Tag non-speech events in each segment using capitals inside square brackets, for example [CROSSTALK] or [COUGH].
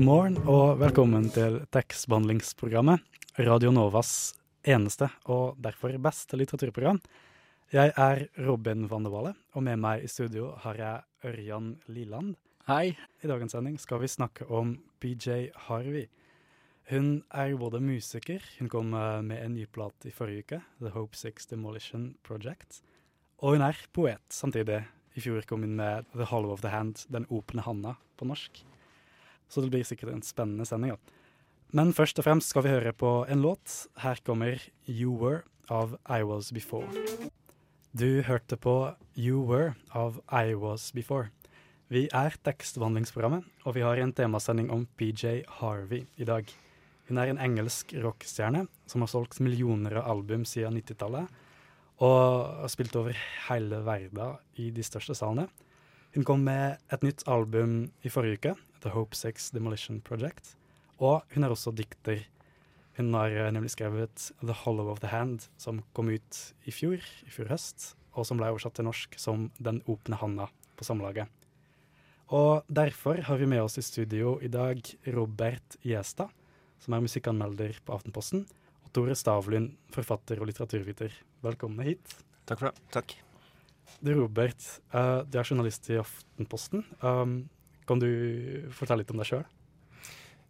God morgen og velkommen til tekstbehandlingsprogrammet, Radio Novas eneste og derfor beste litteraturprogram. Jeg er Robin van de Walle, og med meg i studio har jeg Ørjan Liland. Hei. I dagens sending skal vi snakke om PJ Harvey. Hun er både musiker, hun kom eh, med en ny plate i forrige uke, The Hope Six Demolition Project, og hun er poet samtidig. I fjor kom hun med The Hollow of the Hand, Den åpne handa, på norsk. Så det blir sikkert en spennende sending. Ja. Men først og fremst skal vi høre på en låt. Her kommer You Were av I Was Before. Du hørte på You Were av I Was Before. Vi er tekstbehandlingsprogrammet, og vi har en temasending om PJ Harvey i dag. Hun er en engelsk rockstjerne som har solgt millioner av album siden 90-tallet, og har spilt over hele verden i de største salene. Hun kom med et nytt album i forrige uke, The Hope Sex Demolition Project, og hun er også dikter. Hun har eh, nemlig skrevet The Hollow of the Hand, som kom ut i fjor, i fjor høst, og som ble oversatt til norsk som Den åpne handa på Samlaget. Og derfor har vi med oss i studio i dag Robert Gjestad, som er musikkanmelder på Aftenposten, og Tore Stavlund, forfatter og litteraturviter. Velkommen hit. Takk for det. Takk. Du Robert, uh, du er journalist i Aftenposten. Um, kan du fortelle litt om deg sjøl?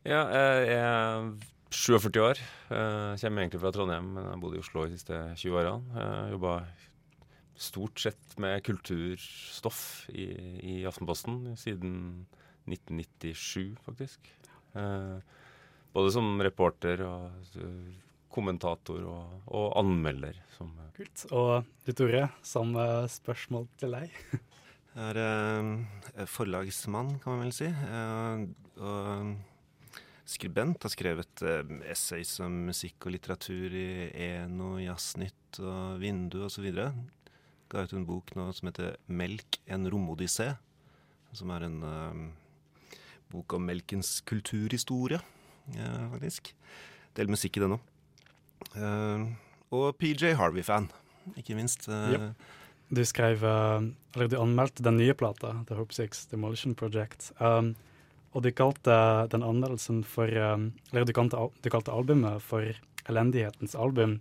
Ja, jeg er 47 år. Jeg kommer egentlig fra Trondheim, men jeg har bodd i Oslo de siste 20 årene. Jobba stort sett med kulturstoff i, i Aftenposten siden 1997, faktisk. Både som reporter og kommentator og, og anmelder. Som Kult. Og du Tore, samme spørsmål til deg. [LAUGHS] Jeg er eh, forlagsmann, kan man vel si. Eh, og skribent. Har skrevet eh, essays om musikk og litteratur i Eno, Jazznytt og Vindu osv. Ga ut en bok nå som heter 'Melk en romodyssé'. Som er en eh, bok om melkens kulturhistorie, eh, faktisk. Del musikk i den òg. Uh, og PJ Harvey-fan, ikke minst. Eh, Yep. Du skrev, uh, eller du anmeldte den nye plata, The Hope Six Demolition Project. Um, og du kalte den anmeldelsen for um, Eller du kalte, du kalte albumet for Elendighetens album.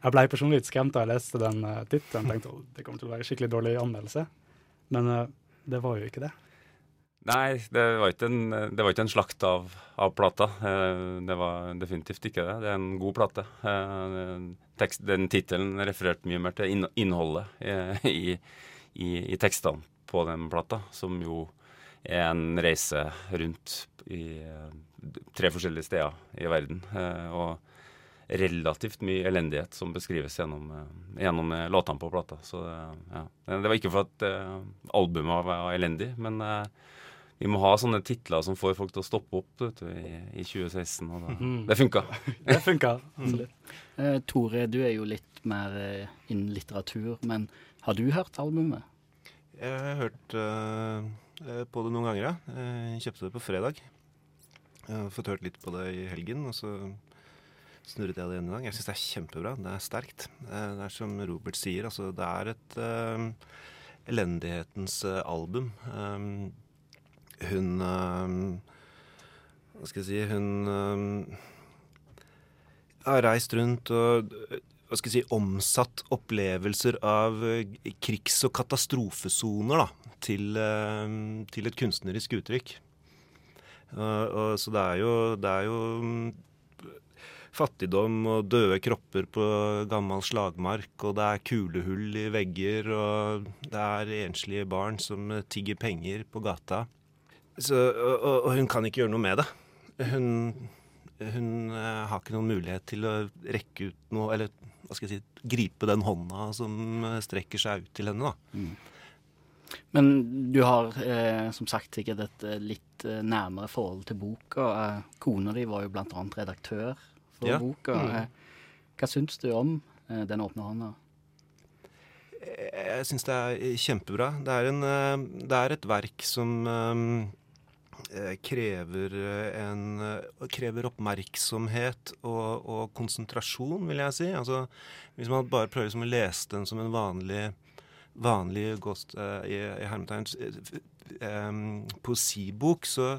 Jeg ble personlig litt skremt da jeg leste den uh, tittelen. Tenkte oh, det kommer til å være skikkelig dårlig anmeldelse. Men uh, det var jo ikke det. Nei, det var ikke en, var ikke en slakt av, av plata. Eh, Det var definitivt ikke det. Det er en god plate. Eh, Tekst, den tittelen refererte mye mer til innholdet eh, i, i, i tekstene på den plata, som jo er en reise rundt i tre forskjellige steder i verden. Og relativt mye elendighet som beskrives gjennom, gjennom låtene på plata. Så ja. Det var ikke for at albumet var elendig, men vi må ha sånne titler som får folk til å stoppe opp vet du, i, i 2016. Og da, [LAUGHS] Mhm. Det funka. [LAUGHS] Det funka. absolutt. Uh, Tore, du er jo litt mer uh, innen litteratur, men har du hørt albumet? Jeg har hørt eh, eh, på det noen ganger, ja. Jeg kjøpte det på fredag. Jeg har fått hørt litt på det i helgen, og så snurret jeg det igjen i dag. Jeg syns det er kjempebra. Det er sterkt. Det er som Robert sier, altså det er et elendighetens album. Um, hun eh, Hva skal jeg si Hun eh, har reist rundt og eh, hva skal jeg si, omsatt opplevelser av eh, krigs- og katastrofesoner da, til, eh, til et kunstnerisk uttrykk. Og, og, så det er jo, det er jo mm, fattigdom og døde kropper på gammel slagmark, og det er kulehull i vegger, og det er enslige barn som eh, tigger penger på gata. Så, og, og, hun kan ikke gjøre noe med det. Hun, hun eh, har ikke noen mulighet til å rekke ut noe, eller hva skal jeg si, gripe den hånda som strekker seg ut til henne. da. Men du har eh, som sagt sikkert et eh, litt eh, nærmere forhold til boka. Eh, Kona di var jo blant annet redaktør for Ja. boka. Mm. Eh, Hva syns du om eh, Den åpne hånda? Jeg syns det er kjempebra. Det er, en, det er et verk som eh, krever en eh, krever oppmerksomhet og, og konsentrasjon, vil jeg si. Altså, hvis man bare prøver å lese den som en vanlig vanlig ghost, uh, i, i hermetegn eh, eh, poesibok, så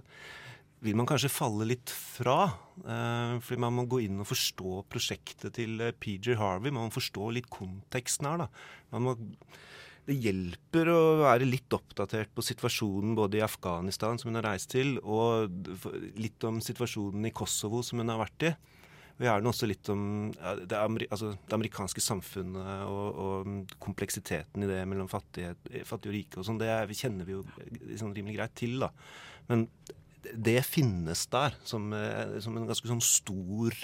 vil man kanskje falle litt fra. Uh, fordi man må gå inn og forstå prosjektet til eh, PJ Harvey. Man må forstå litt konteksten her. da. Man må, det hjelper å være litt oppdatert på situasjonen både i Afghanistan, som hun har reist til, og litt om situasjonen i Kosovo, som hun har vært i. Og gjerne også litt om det, altså, det amerikanske samfunnet og, og kompleksiteten i det mellom fattige, og rike og sånn. Det er, kjenner vi jo liksom rimelig greit til, da. Men det finnes der som, eh, som en ganske sånn stor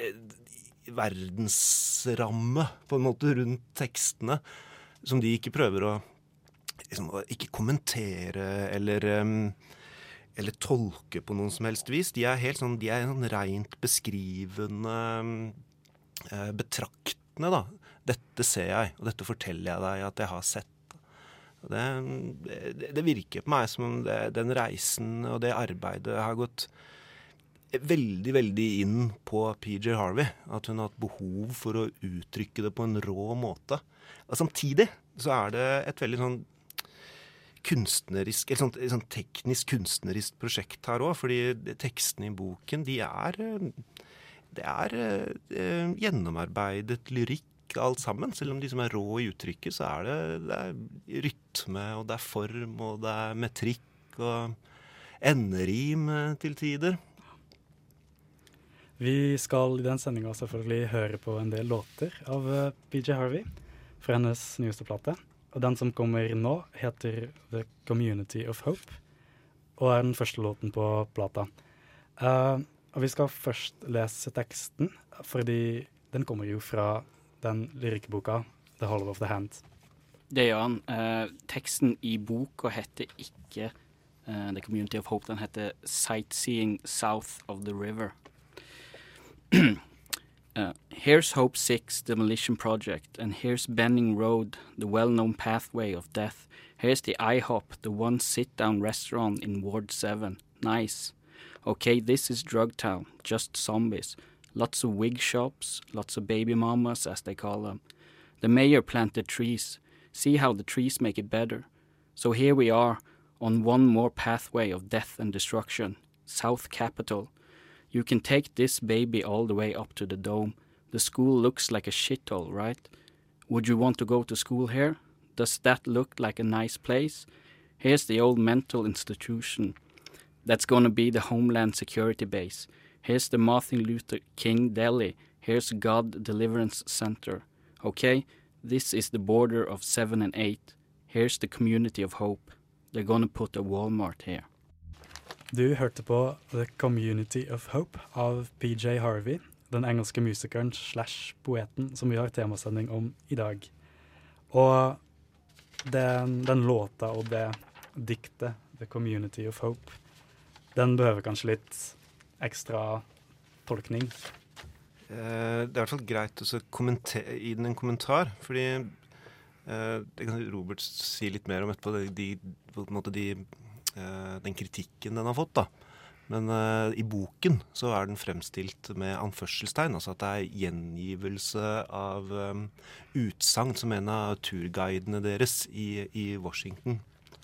eh, verdensramme, på en måte, rundt tekstene. Som de ikke prøver å liksom, ikke kommentere eller eller tolke på noen som helst vis. De er helt sånn, de er sånn rent beskrivende, eh, betraktende, da. Dette ser jeg, og dette forteller jeg deg at jeg har sett. Det, det, det virker på meg som om det, den reisen og det arbeidet har gått veldig, veldig inn på PJ Harvey. At hun har hatt behov for å uttrykke det på en rå måte. Og samtidig så er det et veldig sånn kunstnerisk, eller sånt, et sånt teknisk kunstnerisk prosjekt her òg. Fordi tekstene i boken, de er eh, Det er eh, gjennomarbeidet lyrikk alt sammen. Selv om de som er rå i uttrykket, så er det, det er rytme, og det er form, og det er metrikk og enderim eh, til tider. Vi skal i den sendinga selvfølgelig høre på en del låter av eh, PJ Harvey fra hennes nyeste plate. Og den som kommer nå, heter The Community of Hope, og er den første låten på plata. Uh, og vi skal først lese teksten, fordi den kommer jo fra den lyrikkboka The Hollow of the Hand. Det gjør han. Uh, teksten i boka heter ikke uh, The Community of Hope. Den heter Sightseeing South of the River. [CLEARS THROAT] Uh, here's Hope 6 Demolition Project, and here's Benning Road, the well known pathway of death. Here's the IHOP, the one sit down restaurant in Ward 7. Nice. Okay, this is Drug Town, just zombies. Lots of wig shops, lots of baby mamas, as they call them. The mayor planted trees. See how the trees make it better. So here we are, on one more pathway of death and destruction. South Capital. You can take this baby all the way up to the dome. The school looks like a shithole, right? Would you want to go to school here? Does that look like a nice place? Here's the old mental institution. That's gonna be the Homeland Security Base. Here's the Martin Luther King Deli. Here's God Deliverance Center. Okay, this is the border of 7 and 8. Here's the community of hope. They're gonna put a Walmart here. Du hørte på The Community of Hope av PJ Harvey, den engelske musikeren slash poeten som vi har temasending om i dag. Og den, den låta og det diktet, The Community of Hope, den behøver kanskje litt ekstra tolkning. Eh, det er i hvert fall greit å gi den en kommentar, fordi eh, Det kan Robert si litt mer om etterpå, de, de, de, den kritikken den har fått. da. Men uh, i boken så er den fremstilt med anførselstegn, altså at det er gjengivelse av um, utsagn som en av turguidene deres i, i Washington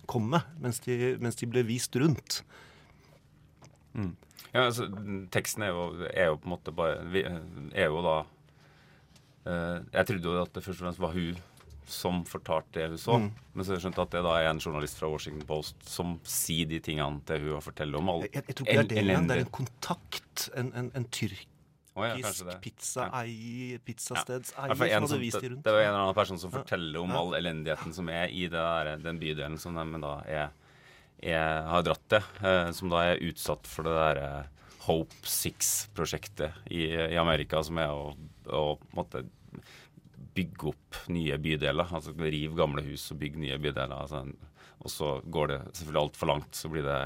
kom med mens de, mens de ble vist rundt. Ja, altså, teksten er jo, er jo på en måte bare Er jo da uh, Jeg trodde jo at det først og fremst var hun som fortalte det hun så. Mm. Men så har jeg skjønt at det da er en journalist fra Washington Post som sier de tingene til hun og forteller om alle Jeg, jeg tror ikke det er det engang. Det er en kontakt. En, en, en tyrkisk Å ja, pizzastedeier I hvert fall som hadde vist de rundt. det var en eller annen person som forteller om Ja. all elendigheten som er i det der, den bydelen som de da er, er, har dratt til. Eh, som da er utsatt for det derre Hope Six-prosjektet i, i Amerika, som er å, å måte bygge opp nye bydeler. Altså rive gamle hus og bygge nye bydeler. Altså, Og så går det selvfølgelig altfor langt, så blir det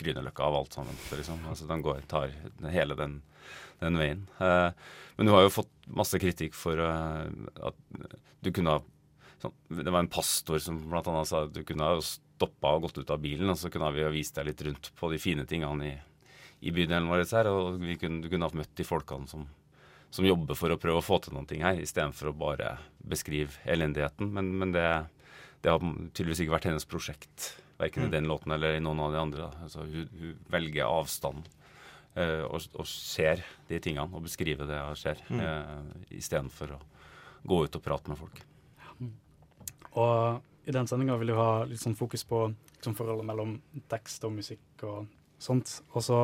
Grünerløkka av alt sammen. Liksom. Altså, den går, tar hele den, den veien. Eh, men du har jo fått masse kritikk for uh, at du kunne ha sånn, Det var en pastor som annet sa at du kunne ha stoppa og gått ut av bilen, og så kunne vi ha vist deg litt rundt på de fine tingene i, i bydelen vår her, og kunne, du kunne ha møtt de folkene som, som, jobber for å prøve å få til noen ting her, istedenfor å bare beskrive elendigheten. Men, men det, det, har tydeligvis ikke vært hennes prosjekt, verken mm. i den låten eller i noen av de andre. Altså, hun, hun velger avstand uh, og, og, ser de tingene og beskriver det som skjer, mm. uh, istedenfor å gå ut og prate med folk. Mm. Og i den sendinga vil du ha litt sånn fokus på liksom, forholdet mellom tekst og musikk og sånt. Og så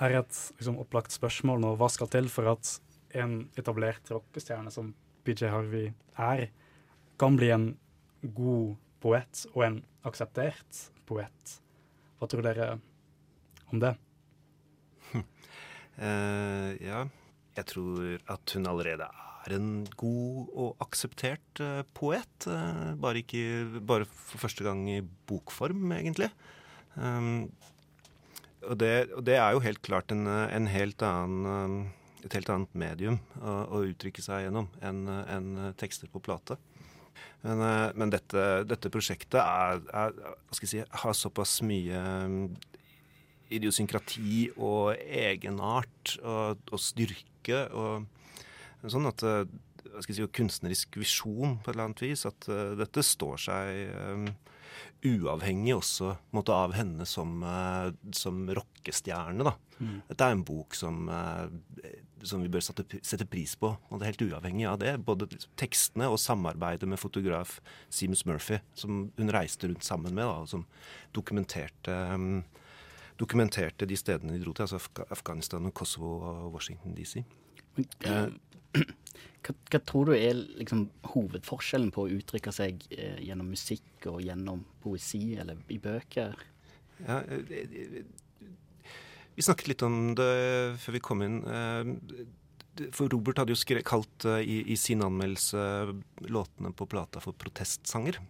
er et liksom, opplagt spørsmål nå hva skal til for at en etablert rockestjerne som BJ Harvey er, kan bli en god poet og en akseptert poet. Hva tror dere om det? Uh, [LAUGHS] ja, jeg tror at hun allerede er er en god og akseptert uh, poet. Uh, bare, ikke, bare for første gang i bokform, egentlig. Um, og, det, og, det, er jo helt klart en, en helt annen, um, et helt annet medium å, å uttrykke seg gjennom enn en tekster på plate. Men, uh, men dette, dette, prosjektet er, er, si, har såpass mye um, idiosynkrati og egenart og, og styrke. og sånn at eh, hva skal jeg si, kunstnerisk visjon på et eller annet vis. At dette står seg uavhengig også måtte, av henne som, uh, som rockestjerne. da. Mm. Dette er en bok som, uh, som vi bør sette, pris på, og det er helt uavhengig av det. Både tekstene og samarbeidet med fotograf Seamus Murphy, som hun reiste rundt sammen med, da, og som dokumenterte um, dokumenterte de stedene de dro til, altså Afghanistan, Kosovo og Washington DC. Uh, [CLEARS THROAT] hva, hva, tror du er liksom, hovedforskjellen på å uttrykke seg eh, gjennom musikk og gjennom poesi eller i bøker? Ja, eh, eh, vi snakket litt om det før vi kom inn. Eh, for Robert hadde jo skre, kalt i, i, sin anmeldelse låtene på plata for protestsanger.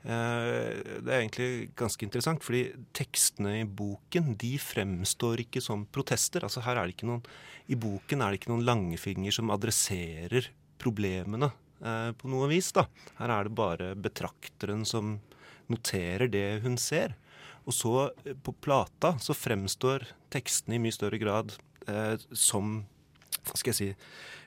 Det er egentlig ganske interessant, fordi tekstene i boken de fremstår ikke som protester. Altså her er det ikke noen i boken er det ikke noen langfinger som adresserer problemene eh, på noe vis. da. Her er det bare betrakteren som noterer det hun ser. Og så eh, på plata så fremstår tekstene i mye større grad eh, som skal jeg si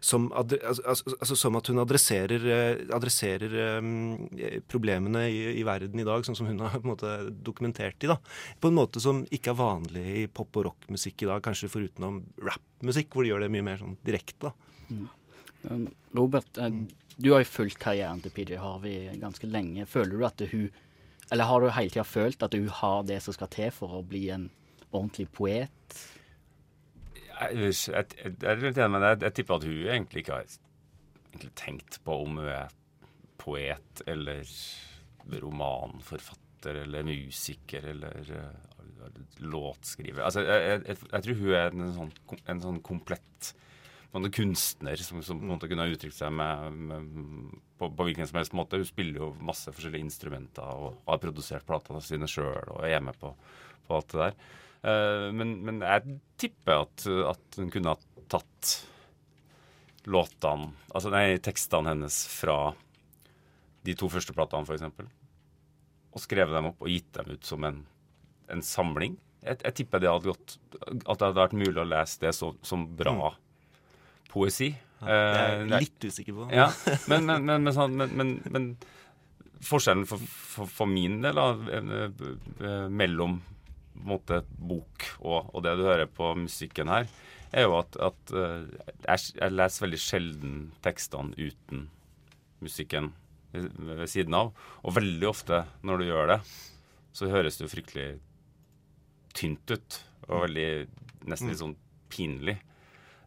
som, altså, altså, som at hun adresserer, eh, adresserer um, problemene i, i, verden i dag, sånn som hun har [LAUGHS] på en måte dokumentert de. da. På en måte som ikke er vanlig i pop- og rockmusikk i dag, kanskje forutenom rappmusikk, hvor de gjør det mye mer sånn direkte. Mm. Um, Robert, uh, du har jo fulgt karrieren til PJ Harvey ganske lenge. Føler du at hun Eller har du hele tida følt at hun har det som skal til for å bli en ordentlig poet? Jeg, jeg, jeg, jeg, tipper at hun egentlig ikke har tenkt på om hun er poet eller romanforfatter eller musiker eller uh, låtskriver. Altså, jeg, tror hun er en sånn, en sånn komplett en kunstner som, som, på en måte kunne ha uttrykt seg med, med, på, på, hvilken som helst måte. Hun spiller jo masse forskjellige instrumenter og har produsert platene sine sjøl og er med på, på alt det der. Uh, men, men, jeg tipper at, at, hun kunne ha tatt låtene Altså nei, tekstene hennes fra de to første platene, f.eks. Og skrevet dem opp og gitt dem ut som en, en samling. Jeg, jeg, tipper det hadde gått At det hadde vært mulig å lese det så, som bra mm. poesi. Ja, det er jeg uh, litt usikker på. ja, [LAUGHS] men, men, men, men, forskjellen for, for, for, min del da, mellom måte, bok og, og, det du hører på musikken her, er jo at, at uh, jeg, jeg, leser veldig sjelden tekstene uten musikken ved, ved, siden av. Og veldig ofte når du gjør det, så høres det jo fryktelig tynt ut. Og veldig nesten litt sånn pinlig.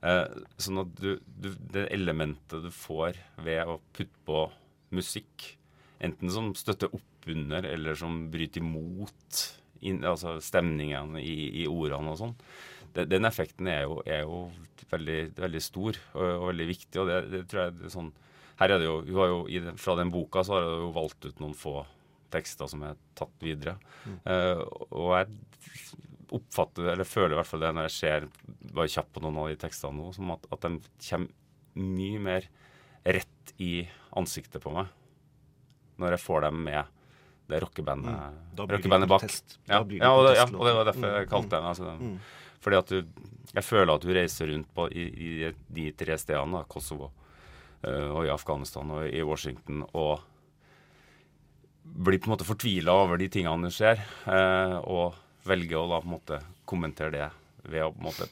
Eh, sånn at du, du, det elementet du får ved å putte på musikk, enten som støtter opp under eller som bryter imot in, altså stemningen i, i, ordene og sånn. Den effekten er jo, er jo veldig, veldig, stor og, og, veldig viktig. og det, det tror jeg det er sånn her er det jo, jo Fra den boka så har jeg jo valgt ut noen få tekster som er tatt videre. Mm. Uh, og jeg oppfatter, eller føler i hvert fall det når jeg ser bare kjapt på noen av de tekstene nå, som at, at de kommer mye mer rett i ansiktet på meg når jeg får dem med det rockebandet, Mm. Rockebandet bak. Ja, ja, og det, ja, og det var derfor jeg Mm, kalte den altså, Mm. Fordi at du Jeg føler at du reiser rundt på, i, i de tre stedene, da, Kosovo eh, og i Afghanistan og i Washington, og blir på en måte fortvila over de tingene som skjer, eh, og velger å da på en måte kommentere det ved å på en måte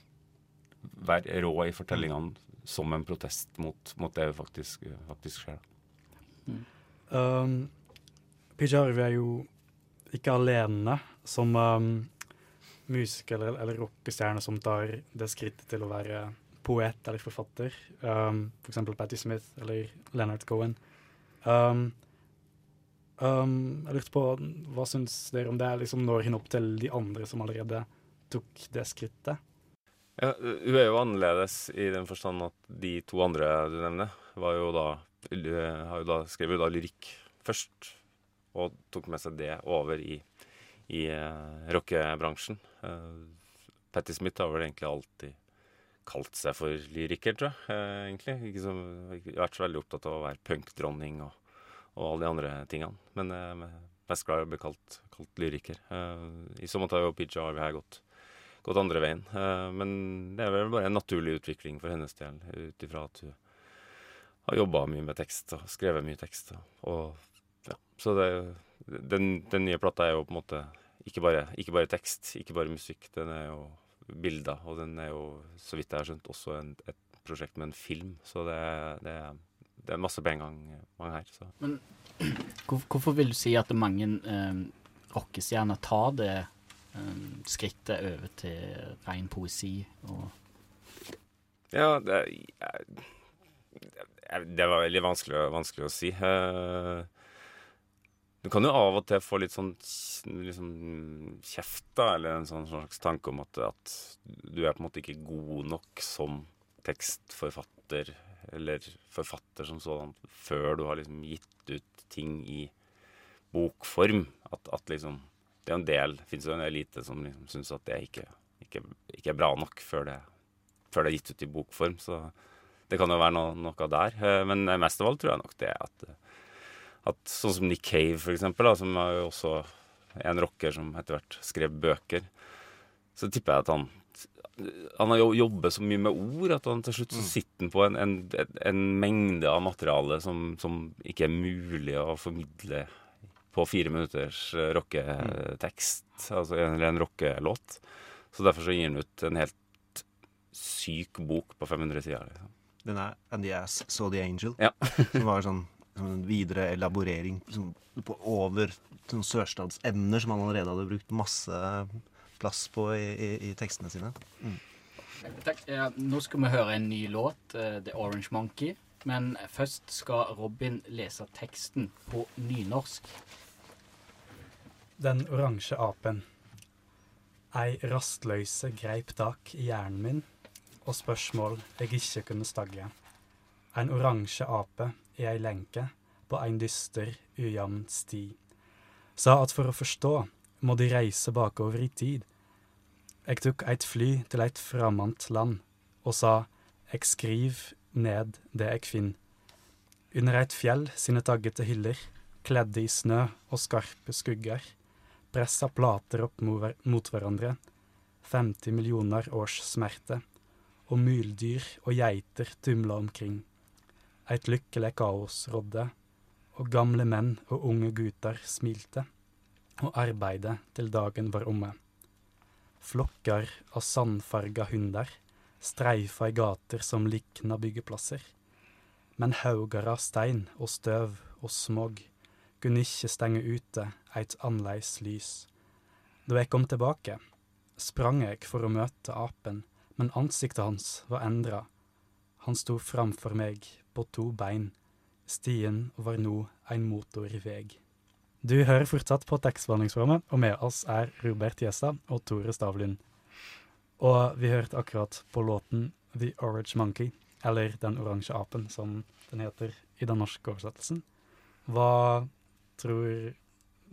være rå i fortellingene som en protest mot, mot det faktisk, faktisk skjer. Um, PJ Harvey er jo ikke alene som um, musiker eller, eller rockestjerne som tar det skrittet til å være poet eller forfatter. Um, for eksempel Patti Smith eller Leonard Cohen. Um, um, jeg lurte på, hva syns dere om det? Liksom når hun opp til de andre som allerede tok det skrittet? Ja, hun er jo annerledes i den forstand at de to andre du nevner, var jo da, har jo da skrev jo da lyrikk først, og tok med seg det over i, i uh, rockebransjen. Uh, Patti Smith har vel egentlig alltid kalt seg for lyriker, tror jeg. Uh, egentlig. Ikke så, ikke vært så veldig opptatt av å være punkdronning og, og alle de andre tingene. Men uh, mest glad i å bli kalt, kalt lyriker. I så måte har jo PJ Harvey her gått gått andre veien. Men det er vel bare en naturlig utvikling for hennes del, ut ifra at hun har jobba mye med tekst og skrevet mye tekst. Og, ja. Så det, den, den nye plata er jo på en måte ikke bare, ikke bare tekst, ikke bare musikk. Den er jo bilder, og den er jo, så vidt jeg har skjønt, også en, et prosjekt med en film. Så det, det, det er masse på en gang, mange her. Så. Men [CLEARS THROAT] hvorfor vil du si at mange eh, rockestjerner tar det eh, skrittet over til ren poesi og Ja, det, jeg, jeg, det var veldig vanskelig, vanskelig å si. Eh, du kan jo av og til få litt sånn liksom, kjeft, da, eller en sånn slags tanke om at, at du er på en måte ikke god nok som tekstforfatter, eller forfatter som sådan, før du har liksom gitt ut ting i bokform. At, at liksom Det er en del, fins jo en elite som liksom syns at det ikke, ikke, ikke er bra nok før det, før det er gitt ut i bokform. Så det kan jo være noe, noe der. Eh, Men mest av alt tror jeg nok det at, at sånn som Nick Cave, for eksempel, da, som er jo også en rocker som etter hvert skrev bøker, så tipper jeg at han han har jobbet så mye med ord at han til slutt så sitter han på en, en, en mengde av materiale som, som ikke er mulig å formidle på fire minutters eh, rocketekst, altså en, eller en rockelåt. Så derfor så gir han ut en helt syk bok på 500 sider. Liksom. Den er And the Ass Saw the Angel. Ja. [LAUGHS] som var sånn en videre elaborering liksom, på over sånn sørstatsevner som han allerede hadde brukt masse plass på i, i, i tekstene sine. Takk. Ja, nå skal vi høre en ny låt, eh, The Orange Monkey. Men først skal Robin lese teksten på nynorsk. Den oransje apen. Ei rastløyse greip tak i hjernen min, og spørsmål jeg ikke kunne stagge. En oransje ape i ei lenke på ein dyster, ujamn sti. Sa at for å forstå må de reise bakover i tid. Eg tok eit fly til eit framant land, og sa eg skriv ned det eg finn. Under eit fjell sine taggete hyller, kledde i snø og skarpe skugger, pressa plater opp mot hverandre, 50 millioner års smerte, og myldyr og geiter tumla omkring. Eit lykkelig kaos rådde, og gamle menn og unge gutar smilte, og arbeidet til dagen var omme. Flokker av sandfarga hundar streifa i gater som likna byggeplasser. Men haugar av stein og støv og smog kunne ikke stenge ute eit annleis lys. Da jeg kom tilbake, sprang jeg for å møte apen, men ansiktet hans var endra. Han sto framfor meg på to bein. Stien var nå ein motorveg. Du hører fortsatt på tekstbehandlingsprogrammet, og med oss er Robert Gjesta og Tore Stavlund. Og vi hørte akkurat på låten The Orange Monkey, eller Den oransje apen, som den heter i den norske oversettelsen. Hva tror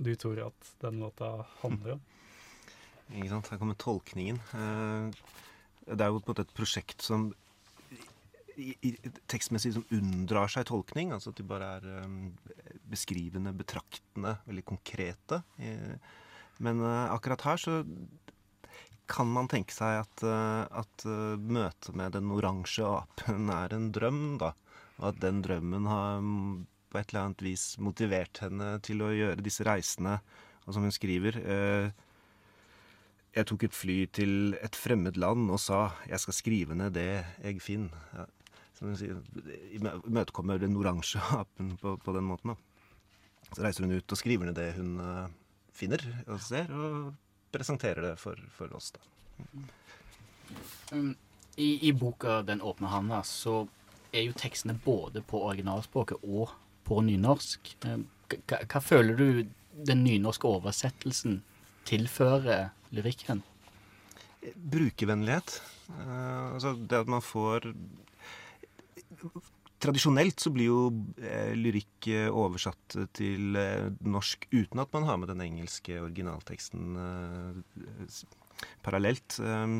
du Tore, at den låta handler om? Ikke sant? Her kommer tolkningen. Eh, Det er jo på en måte et prosjekt som i, i, tekstmessig som unndrar seg tolkning. Altså at de bare er um, beskrivende, betraktende, veldig konkrete. Eh, Men uh, akkurat her så kan man tenke seg at, uh, at uh, møtet med den oransje apen er en drøm, da. Og at den drømmen har mm, på et eller annet vis motivert henne til å gjøre disse reisene. Og som hun skriver Jeg tok et fly til et fremmed land og sa 'jeg skal skrive ned det jeg finner'. Imøtekommer den oransje apen på, på den måten. da. Så reiser hun ut og skriver ned det hun eh, finner og ser, og presenterer det for, for oss. da. Um, I, I boka 'Den åpne handa' så er jo tekstene både på originalspråket og på nynorsk. Um, hva, hva føler du den nynorske oversettelsen tilfører lyrikken? Brukervennlighet. Uh, altså det at man får Tradisjonelt så blir jo eh, lyrikk eh, oversatt til eh, norsk uten at man har med den engelske originalteksten parallelt. Eh,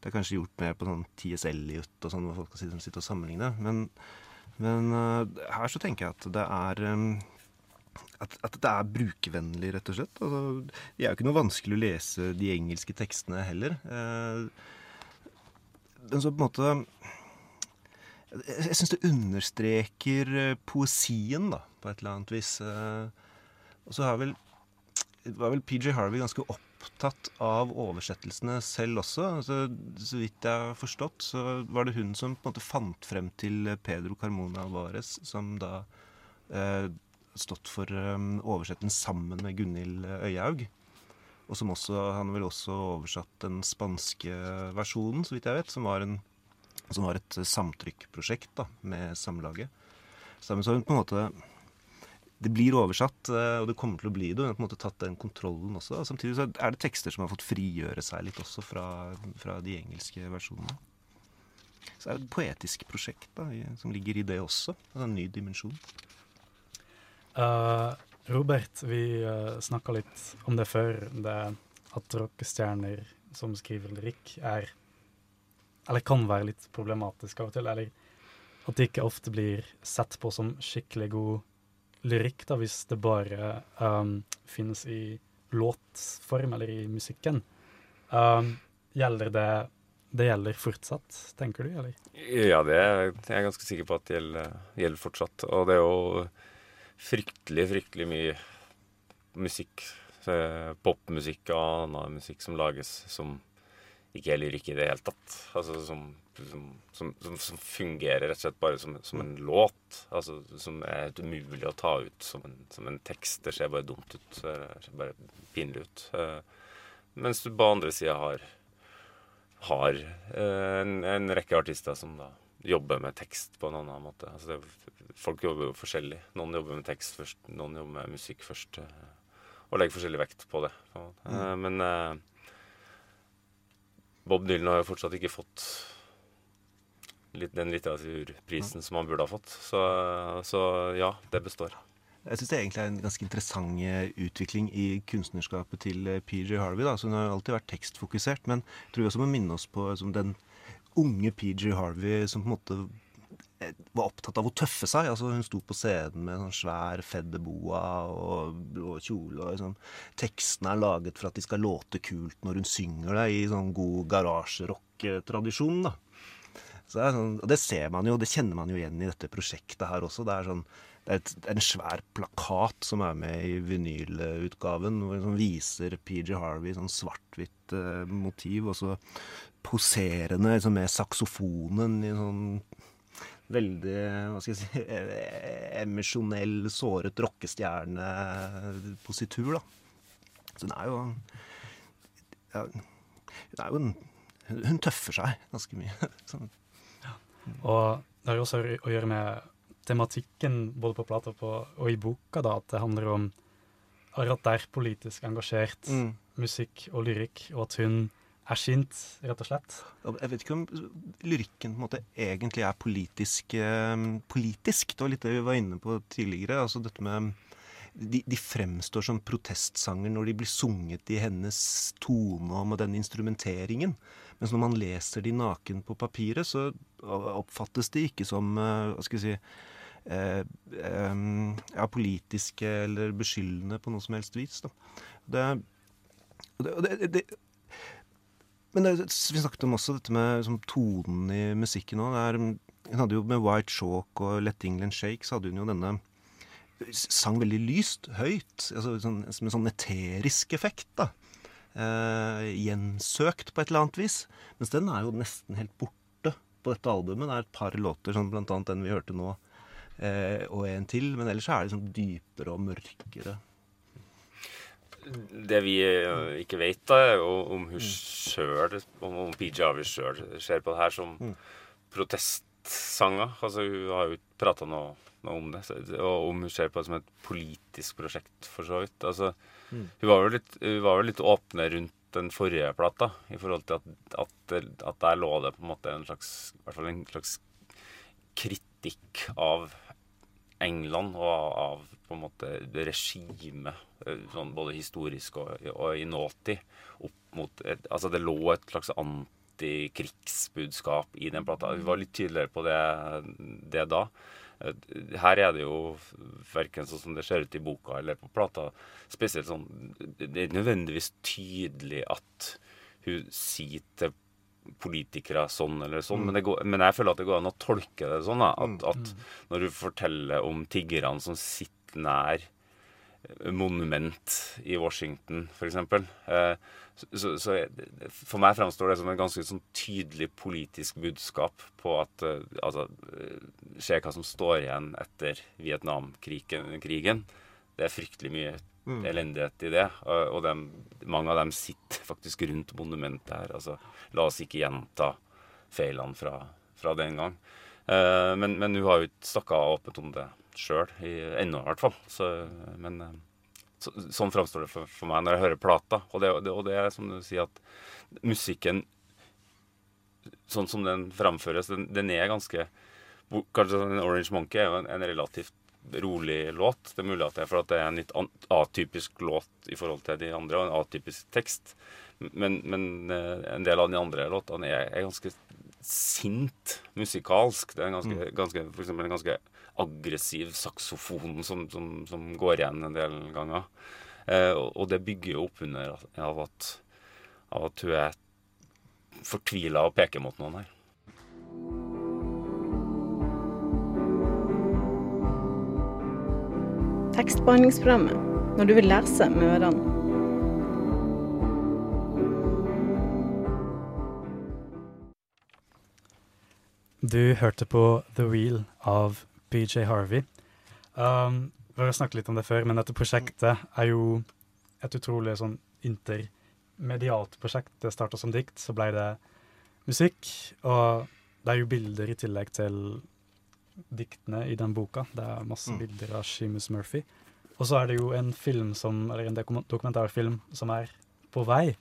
det er kanskje gjort mer på sånn T.S. Eliot og sånn, hvor folk kan sitte, og sammenligne. Men, men her så tenker jeg at det er eh, at, at det er brukervennlig, rett og slett. Altså, det er jo ikke noe vanskelig å lese de engelske tekstene heller. Eh, men så på en måte Jeg, syns det understreker eh, poesien, da, på et eller annet vis. Eh, og så har vel var vel PJ Harvey ganske opptatt av oversettelsene selv også. Altså, så vidt jeg har forstått, så var det hun som på en måte fant frem til Pedro Carmona Alvarez, som da eh, stått for um, oversettelsen sammen med Gunhild Øyaug. Og som også, han vel også oversatt den spanske versjonen, så vidt jeg vet, som var, en, som var et samtrykkprosjekt da, med Samlaget. Så hun på en måte Det blir oversatt, eh, og det kommer til å bli det. Hun har på en måte tatt den kontrollen også. Og samtidig så er det tekster som har fått frigjøre seg litt også fra, fra de engelske versjonene. Så det er et poetisk prosjekt da, som ligger i det også. En ny dimensjon. Uh, Robert, vi uh, snakka litt om det før. Det at rockestjerner som skriver lyrikk, er Eller kan være litt problematisk av og til. Eller at det ikke ofte blir sett på som skikkelig god lyrikk, da, hvis det bare um, finnes i låtform eller i musikken. Um, gjelder det Det gjelder fortsatt, tenker du, eller? Ja, det er jeg ganske sikker på at det gjelder, gjelder fortsatt. Og det er jo fryktelig, fryktelig mye musikk, eh, popmusikk og annen musikk som lages som ikke er lyrikk i det hele tatt. Altså som, som, som, som, fungerer rett og slett bare som, en låt. Altså som er umulig å ta ut som en, en tekst. Det ser bare dumt ut. Det ser bare pinlig ut. Uh, Mens du på andre sida har har uh, en, en rekke artister som da jobber med tekst på en annen måte. Altså det, folk jobber jo forskjellig. Noen jobber med tekst først, noen jobber med musikk først. Uh, Og legger forskjellig vekt på det. på. Eh, Men Bob Dylan har jo fortsatt ikke fått den litteraturprisen som han burde ha fått. Så, så ja, det består. Jeg syns det egentlig er en ganske interessant eh, utvikling i kunstnerskapet til eh, PJ Harvey. Da. Så hun har alltid vært tekstfokusert, men jeg tror vi også må minne oss på som den unge PJ Harvey som på en måte eh, var opptatt av å tøffe seg. Altså Hun sto på scenen med sånn svær fedderboa og blå kjole. og liksom. Tekstene er laget for at de skal låte kult når hun synger det, i sånn god garasjerock-tradisjon. det, sånn, det ser man jo, det kjenner man jo igjen i dette prosjektet her også. Det er, sånn, det er et, en svær plakat som er med i vinylutgaven, hvor som viser PG Harvey sånn svart-hvitt eh, motiv, og så poserende liksom, med saksofonen i sånn veldig hva skal jeg si, [LAUGHS] emosjonell, såret rockestjernepositur, da. Så hun er jo ja, Hun er jo en Hun tøffer seg ganske mye. [LAUGHS] Sånn. Og det har jo også å gjøre med tematikken både på plata og i boka, da, at det handler om at det er politisk engasjert Mm. musikk og lyrikk, og at hun er sint, rett og slett. Jeg vet ikke om lyrikken på en måte egentlig er politisk, eh, politisk. Det var litt det vi var inne på tidligere. altså dette med de, de, fremstår som protestsanger når de blir sunget i hennes tone og med den instrumenteringen. Mens når man leser de naken på papiret, så oppfattes de ikke som uh, hva skal si eh, eh, ja, politiske eller beskyldende på noe som helst vis. Da. Det, det, det men det, vi snakket om også dette med liksom, tonen i musikken òg. Hun hadde jo med White Chalk og Let England Shake, så hadde hun jo denne Sang veldig lyst, høyt. Altså, sånn, som sånn eterisk effekt. da. Eh, gjensøkt på et eller annet vis. Mens den er jo nesten helt borte på dette albumet. Det er et par låter, sånn, blant annet den vi hørte nå, eh, og en til. Men ellers er det liksom dypere og mørkere. Det vi eh, ikke vet, da, er om hun sjøl, om, om PJ Harvey sjøl ser på det her som mm. protestsanger. Altså, hun har jo ikke prata noe, noe, om det. Og om hun ser på det som et politisk prosjekt, for så vidt. Altså, mm. hun, var jo litt, var litt åpne rundt den forrige plata, i forhold til at, at, at der lå det på en måte en slags, en slags kritikk av England og av på en måte regimet, eh, sånn både historisk og, og i nåtid, opp mot et, Altså det lå et slags antikrigsbudskap i den plata. Vi var litt tydeligere på det, det da. Eh, her er det jo verken sånn som det ser ut i boka eller på plata, spesielt sånn Det er nødvendigvis tydelig at hun sier til politikere sånn eller sånn, mm. men, går, men, jeg føler at det går an å tolke det sånn. Da, at, mm. at, mm. når du forteller om tiggerne som sitter nær eh, monument i Washington, f.eks. Eh, så, så, for meg fremstår det som en ganske sånn tydelig politisk budskap på at eh, altså, Se hva som står igjen etter Vietnamkrigen. Det er fryktelig mye mm. elendighet i det. Og, dem, mange av dem sitter [LAUGHS] faktisk rundt monumentet her. altså La oss ikke gjenta feilene fra, fra den gang. Eh, men, men, hun har jo ikke snakka åpent om det sjøl, ennå i hvert fall. Så, men eh, så, sånn framstår det for, for, meg når jeg hører plata. Og det, og det, er som du sier, at musikken sånn som den framføres, den, den er ganske Kanskje en Orange Monkey er jo en, relativt rolig låt. Det er mulig at det er for at det er en litt atypisk låt i forhold til de andre, og en atypisk tekst. Men, men, eh, en del av de andre låtene er, er ganske sint musikalsk. Det er en ganske, mm. ganske, for eksempel en ganske aggressiv saksofon som, som, som går igjen en del ganger. Eh, og, og, det bygger jo opp under av at, av at hun er fortvila og peker mot noen her. Tekstbehandlingsprogrammet når du vil lese med ørene. Du hørte på The Wheel av BJ Harvey. Um, vi har snakket litt om det før, men dette prosjektet er jo et utrolig sånn intermedialt prosjekt. Det starta som dikt, så ble det musikk. Og det er jo bilder i tillegg til diktene i den boka. Det er masse mm. bilder av Seamus Murphy. Og så er det jo en film som, eller en dokumentarfilm som er på vei.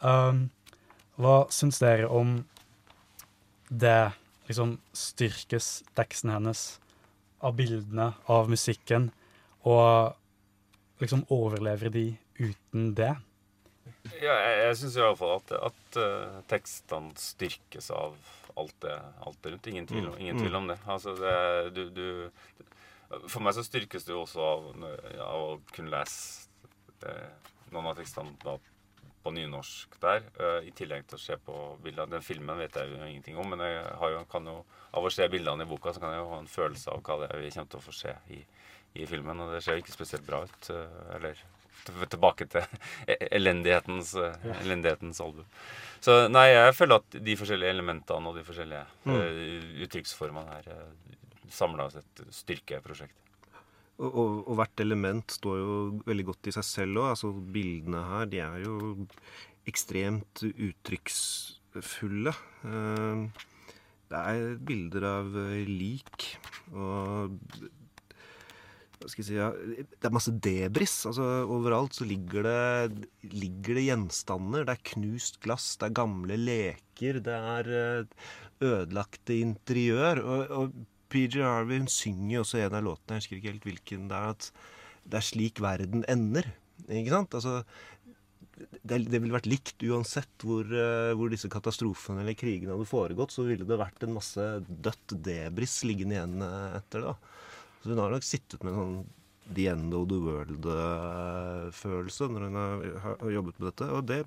Um, hva syns dere om det liksom styrkes teksten hennes av bildene, av musikken, og liksom overlever de uten det? Ja, jeg, jeg syns iallfall at, at uh, tekstene styrkes av alt det, alt det rundt. Ingen tvil, mm. ingen tvil, om det. Altså, det, du, du, For meg så styrkes det jo også av, av å kunne lese det, noen av tekstene da på nynorsk der, uh, i tillegg til å se på bildene. Den filmen vet jeg jo ingenting om, men jeg jo, kan jo, av å se bildene i boka så kan jeg jo ha en følelse av hva det er vi kommer til å få se i, i filmen. Og det ser jo ikke spesielt bra ut. Uh, eller tilbake til elendighetens, ja. elendighetens album. Så nei, jeg føler at de forskjellige elementene og de forskjellige mm. uttrykksformene her samla sett styrker prosjektet. Og, og, og, hvert element står jo veldig godt i seg selv òg. Altså, bildene her de er jo ekstremt uttrykksfulle. Uh, det er bilder av eh, lik og si ja, Det er masse debris. Altså, overalt så ligger det, ligger det gjenstander. Det er knust glass, det er gamle leker, det er eh, ødelagte interiør. Og, og PJ Harvey hun synger jo også en av låtene, jeg husker ikke helt hvilken det er, at det er slik verden ender. Ikke sant? Altså, det, det ville vært likt uansett hvor, eh, hvor disse katastrofene eller krigene hadde foregått. Så ville det vært en masse dødt debris liggende igjen eh, etter det. da. Så hun har nok sittet med en sånn the end of the world-følelse når hun har, jobbet med dette. Og det,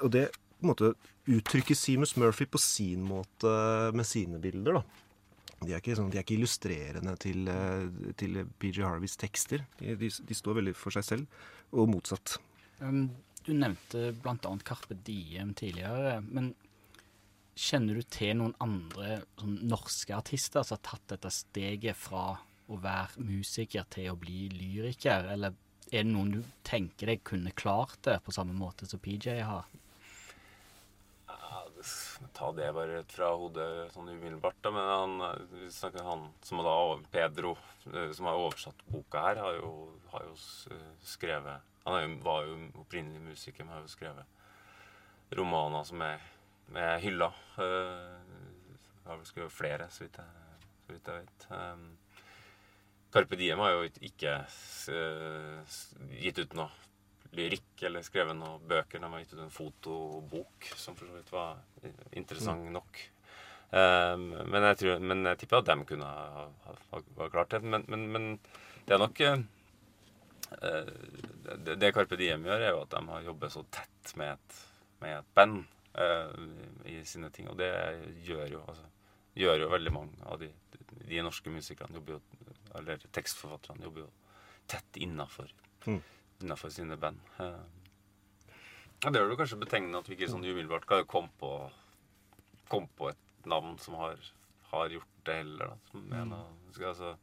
og det på en måte uttrykker Seamus Murphy på sin måte med sine bilder. da. De er ikke, sånn, de er ikke illustrerende til, til PG Harveys tekster. De, de, står veldig for seg selv, og motsatt. Um, du nevnte bl.a. Carpe Diem tidligere. men Kjenner du til noen andre sånn, norske artister som har tatt dette steget fra å være musiker til å bli lyriker, eller er det noen du tenker deg kunne klart det på samme måte som PJ har? ta det bare rett fra hodet sånn umiddelbart, da. Men han, han som da Pedro, eh, som har oversatt boka her, har jo, har jo skrevet Han jo, var jo opprinnelig musiker, men har jo skrevet romaner som er, er hylla. Uh, har vel skrevet flere, så vidt jeg, så vidt jeg vet. Um, Carpe Diem har jo ikke uh, gitt ut noe lyrikk eller skrevet noen bøker. De har gitt ut en fotobok som for så vidt var interessant mm. nok. Um, men, jeg tror, men, jeg tipper at de kunne ha, ha, ha klart det. Men, men, men, det er nok uh, det, det, Carpe Diem gjør, er jo at de har jobbet så tett med et, med et band i sine ting. Og det gjør jo, altså, gjør jo veldig mange av de, de norske musikerne jobber jo, eller tekstforfatterne jobber jo tett innafor. Mm sine band. Eh, ja, det er jo kanskje betegnende at vi ikke sånn umiddelbart kan komme på, kom på et navn som har, har gjort det heller. Da, som en av, skal, altså,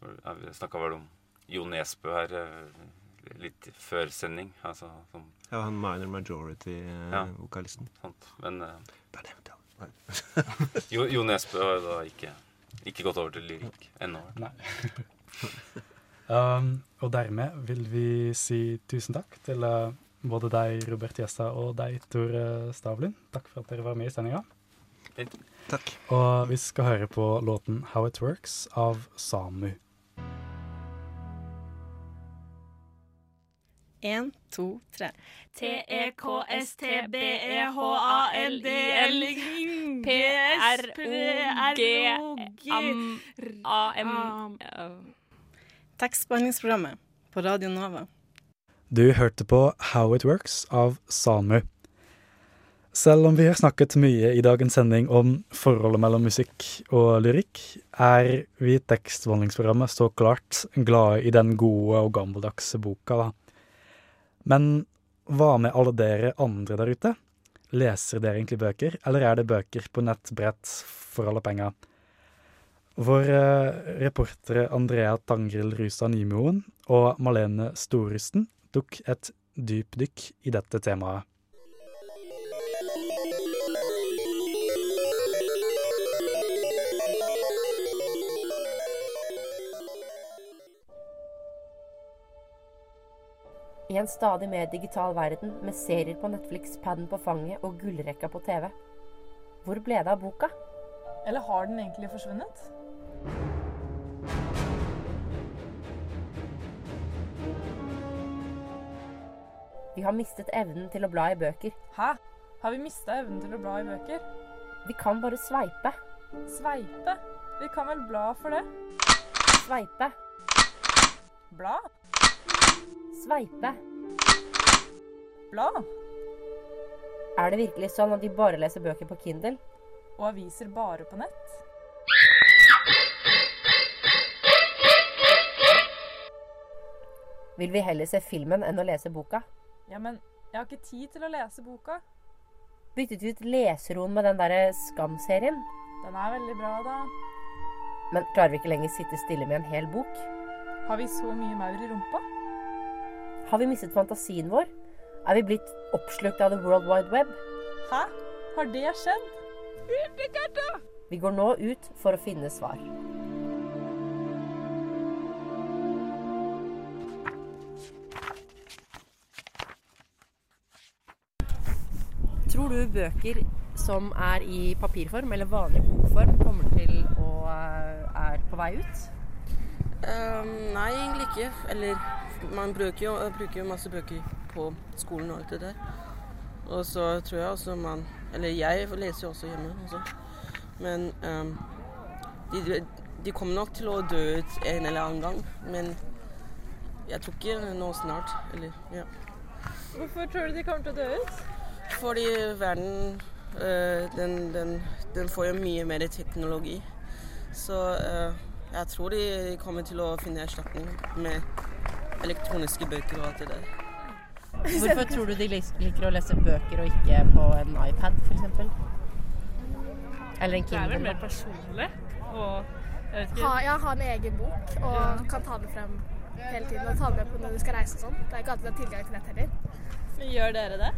jeg snakka vel om Jo Nesbø her eh, litt før sending. Altså, som, ja, han minor majority-vokalisten. Ja, sant. Men uh, [LAUGHS] jo, jo Nesbø har jo da ikke, ikke gått over til lyrikk ennå. [LAUGHS] Um, og dermed vil vi si tusen takk til uh, både deg, Robert Gjessa, og deg, Tor Stavlin. Takk for at dere var med i sendinga. Takk. Og vi skal høre på låten 'How It Works' av Samu. En, to, tre. T-E-K-S-T-B-E-H-A-L-D-L P-R-O-G-M-A-M Tekstbehandlingsprogrammet på Radio Nova. Du hørte på How It Works av Samu. Selv om vi har snakket mye i dagens sending om forholdet mellom musikk og lyrikk, er vi i tekstbehandlingsprogrammet så klart glade i den gode og gammeldagse boka, da. Men hva med alle dere andre der ute? Leser dere egentlig bøker, eller er det bøker på nettbrett for alle penger? Vår uh, reportere Andrea Tangril Rusa Nymoen og Malene Storusten tok et dypdykk i dette temaet. I en stadig mer digital verden med serier på Netflix, paden på fanget og gullrekka på TV. Hvor ble det av boka? Eller har den egentlig forsvunnet? Vi har mistet evnen til å bla i bøker. Hæ? Har vi mista evnen til å bla i bøker? Vi kan bare sveipe. Sveipe? Vi kan vel bla for det? Sveipe. Bla? Sveipe. Bla? Er det virkelig sånn at de bare leser bøker på Kindle? Og aviser bare på nett? Vil vi heller se filmen enn å lese boka? Ja, men jeg har ikke tid til å lese boka. Byttet vi ut leseroen med den derre Skam-serien? Den er veldig bra, da. Men klarer vi ikke lenger sitte stille med en hel bok? Har vi så mye maur i rumpa? Har vi mistet fantasien vår? Er vi blitt oppslukt av the world wide web? Hæ? Har det skjedd? Vi går nå ut for å finne svar. Tror du bøker som er i papirform eller vanlig bokform, kommer til å er på vei ut? Um, nei, egentlig ikke. Eller man bruker jo, bruker jo masse bøker på skolen og alt det der. Og så tror jeg også man Eller jeg leser jo også hjemme også. Men um, de, de kommer nok til å dø ut en eller annen gang. Men jeg tror ikke nå snart. Eller, ja. Hvorfor tror du de kommer til å dø ut? Fordi verden eh, den, den, den får jo mye mer teknologi. Så eh, jeg tror de kommer til å finne erstatning med elektroniske bøker og alt det der. Hvorfor tror du de liker å lese bøker og ikke på en iPad, f.eks.? Eller en Det er vel mer personlig. Og jeg vet ikke Ha, ja, ha en egen bok og Ja. kan ta den frem hele tiden. Og ta den med på når du skal reise og sånn. Det er ikke alltid det er tilgang til nett heller. Gjør dere det?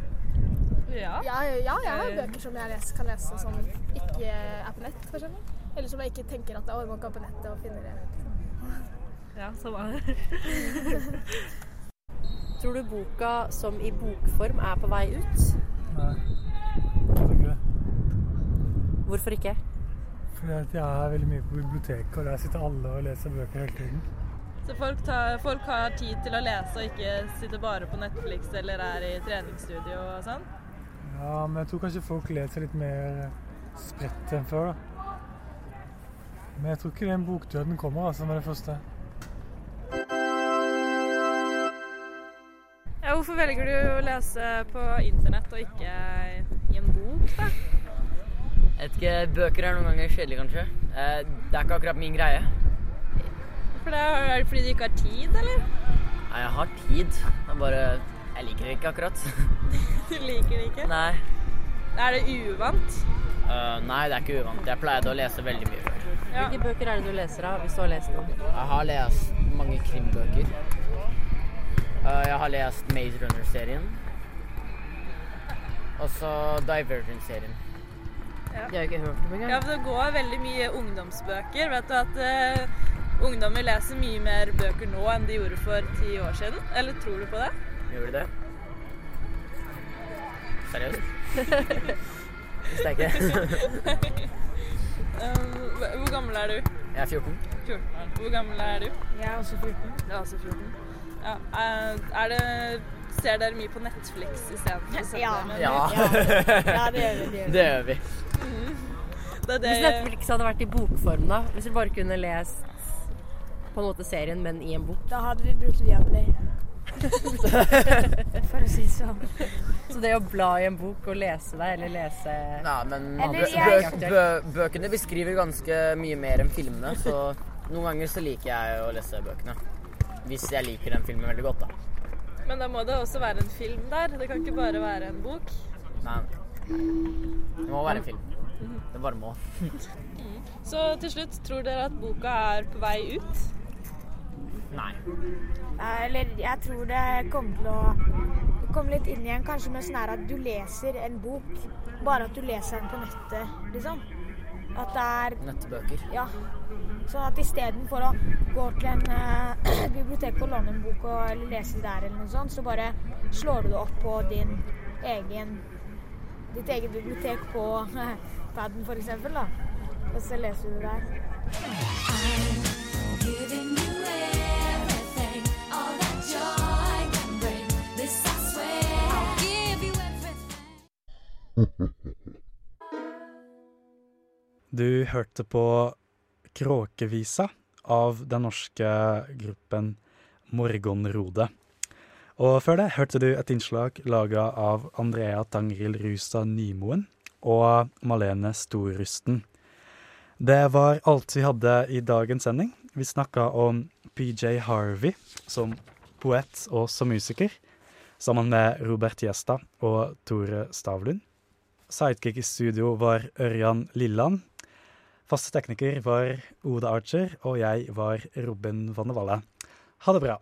Ja. Ja, ja, jeg har Eh. bøker som jeg leser, kan lese som ikke er på nett, eksempel. Eller som jeg ikke tenker at det, man kan på nettet og finne det. Ja, samme her. [LAUGHS] Tror du boka som i bokform er på vei ut? Nei, jeg tror ikke det. Hvorfor ikke? Fordi at jeg er veldig mye på biblioteket, og der sitter alle og leser bøker hele tiden. Så folk, tar, folk har tid til å lese og ikke sitter bare på Netflix eller er i treningsstudio og sånn? Ja, men jeg tror kanskje folk leser litt mer spredt enn før, da. Men jeg tror ikke den bokdøden kommer, altså, med det første. Hvorfor velger du å lese på internett og ikke i en bok, da? Jeg vet ikke, Bøker er noen ganger kjedelig, kanskje. Eh, Det er ikke akkurat min greie. For det er, er det fordi du ikke har tid, eller? Nei, jeg har tid. Er bare Jeg liker det ikke akkurat. [LAUGHS] Du liker det ikke? Nei. Er det uvant? Uh, nei, det er ikke uvant. Jeg pleide å lese veldig mye før. Hvilke bøker er det du leser av, hvis du har lest noen? Jeg har lest mange krimbøker. Eh, jeg har lest Maze Runner-serien. Og så Divergent-serien. Ja. Jeg har ikke hørt om engang. Ja, for det går veldig mye ungdomsbøker. Vet du at uh, ungdommer leser mye mer bøker nå enn de gjorde for ti år siden? Eller tror du på det? Gjorde de det? Seriøst? [LAUGHS] Visste jeg ikke. [LAUGHS] Um, hvor gammel er du? Jeg er 14. 14. Hvor gammel er du? Jeg er også 14. Jeg er også 14. Ja, er, er det Ser dere mye på Netflix istedenfor Ja. Ja. Ja, det gjør vi, det gjør vi. [LAUGHS] Mm. Det er det Hvis Netflix hadde vært i bokform, da? Hvis vi bare kunne lest på en måte serien, men i en bok? Da hadde vi brukt Viaplay. [LAUGHS] For å si det sånn. Så det å bla i en bok og lese deg, eller lese Nei, men bø bø bø bøkene beskriver ganske mye mer enn filmene, så noen ganger så liker jeg å lese bøkene. Hvis jeg liker den filmen veldig godt, da. Men da må det også være en film der. Det kan ikke bare være en bok. Nei. Det må være en film. Det bare må. Så til slutt, tror dere at boka er på vei ut? Nei. Eller jeg tror det kommer til å komme litt inn igjen, kanskje med sånn her at du leser en bok, bare at du leser den på nettet, liksom. At det er Nettbøker. Ja. Sånn at istedenfor å gå til en eh, [CLEARS THROAT] bibliotek og låne en bok og, eller lese der, eller noe sånt, så bare slår du det opp på din egen ditt eget bibliotek på eh, [LAUGHS] paden, da. Og så leser du det der. [LAUGHS] Du hørte på Kråkevisa av den norske gruppen Morgonrode. Og før det hørte du et innslag laga av Andrea Tangril Rusa Nymoen og Malene Storrusten. Det var alt vi hadde i dagens sending. Vi snakka om PJ Harvey som poet og som musiker, sammen med Robert Gjesta og Tore Stavlund. Sidekick i studio var Ørjan Lilland. Faste tekniker var Oda Archer, og jeg var Robin Vanne Valle. Ha det bra.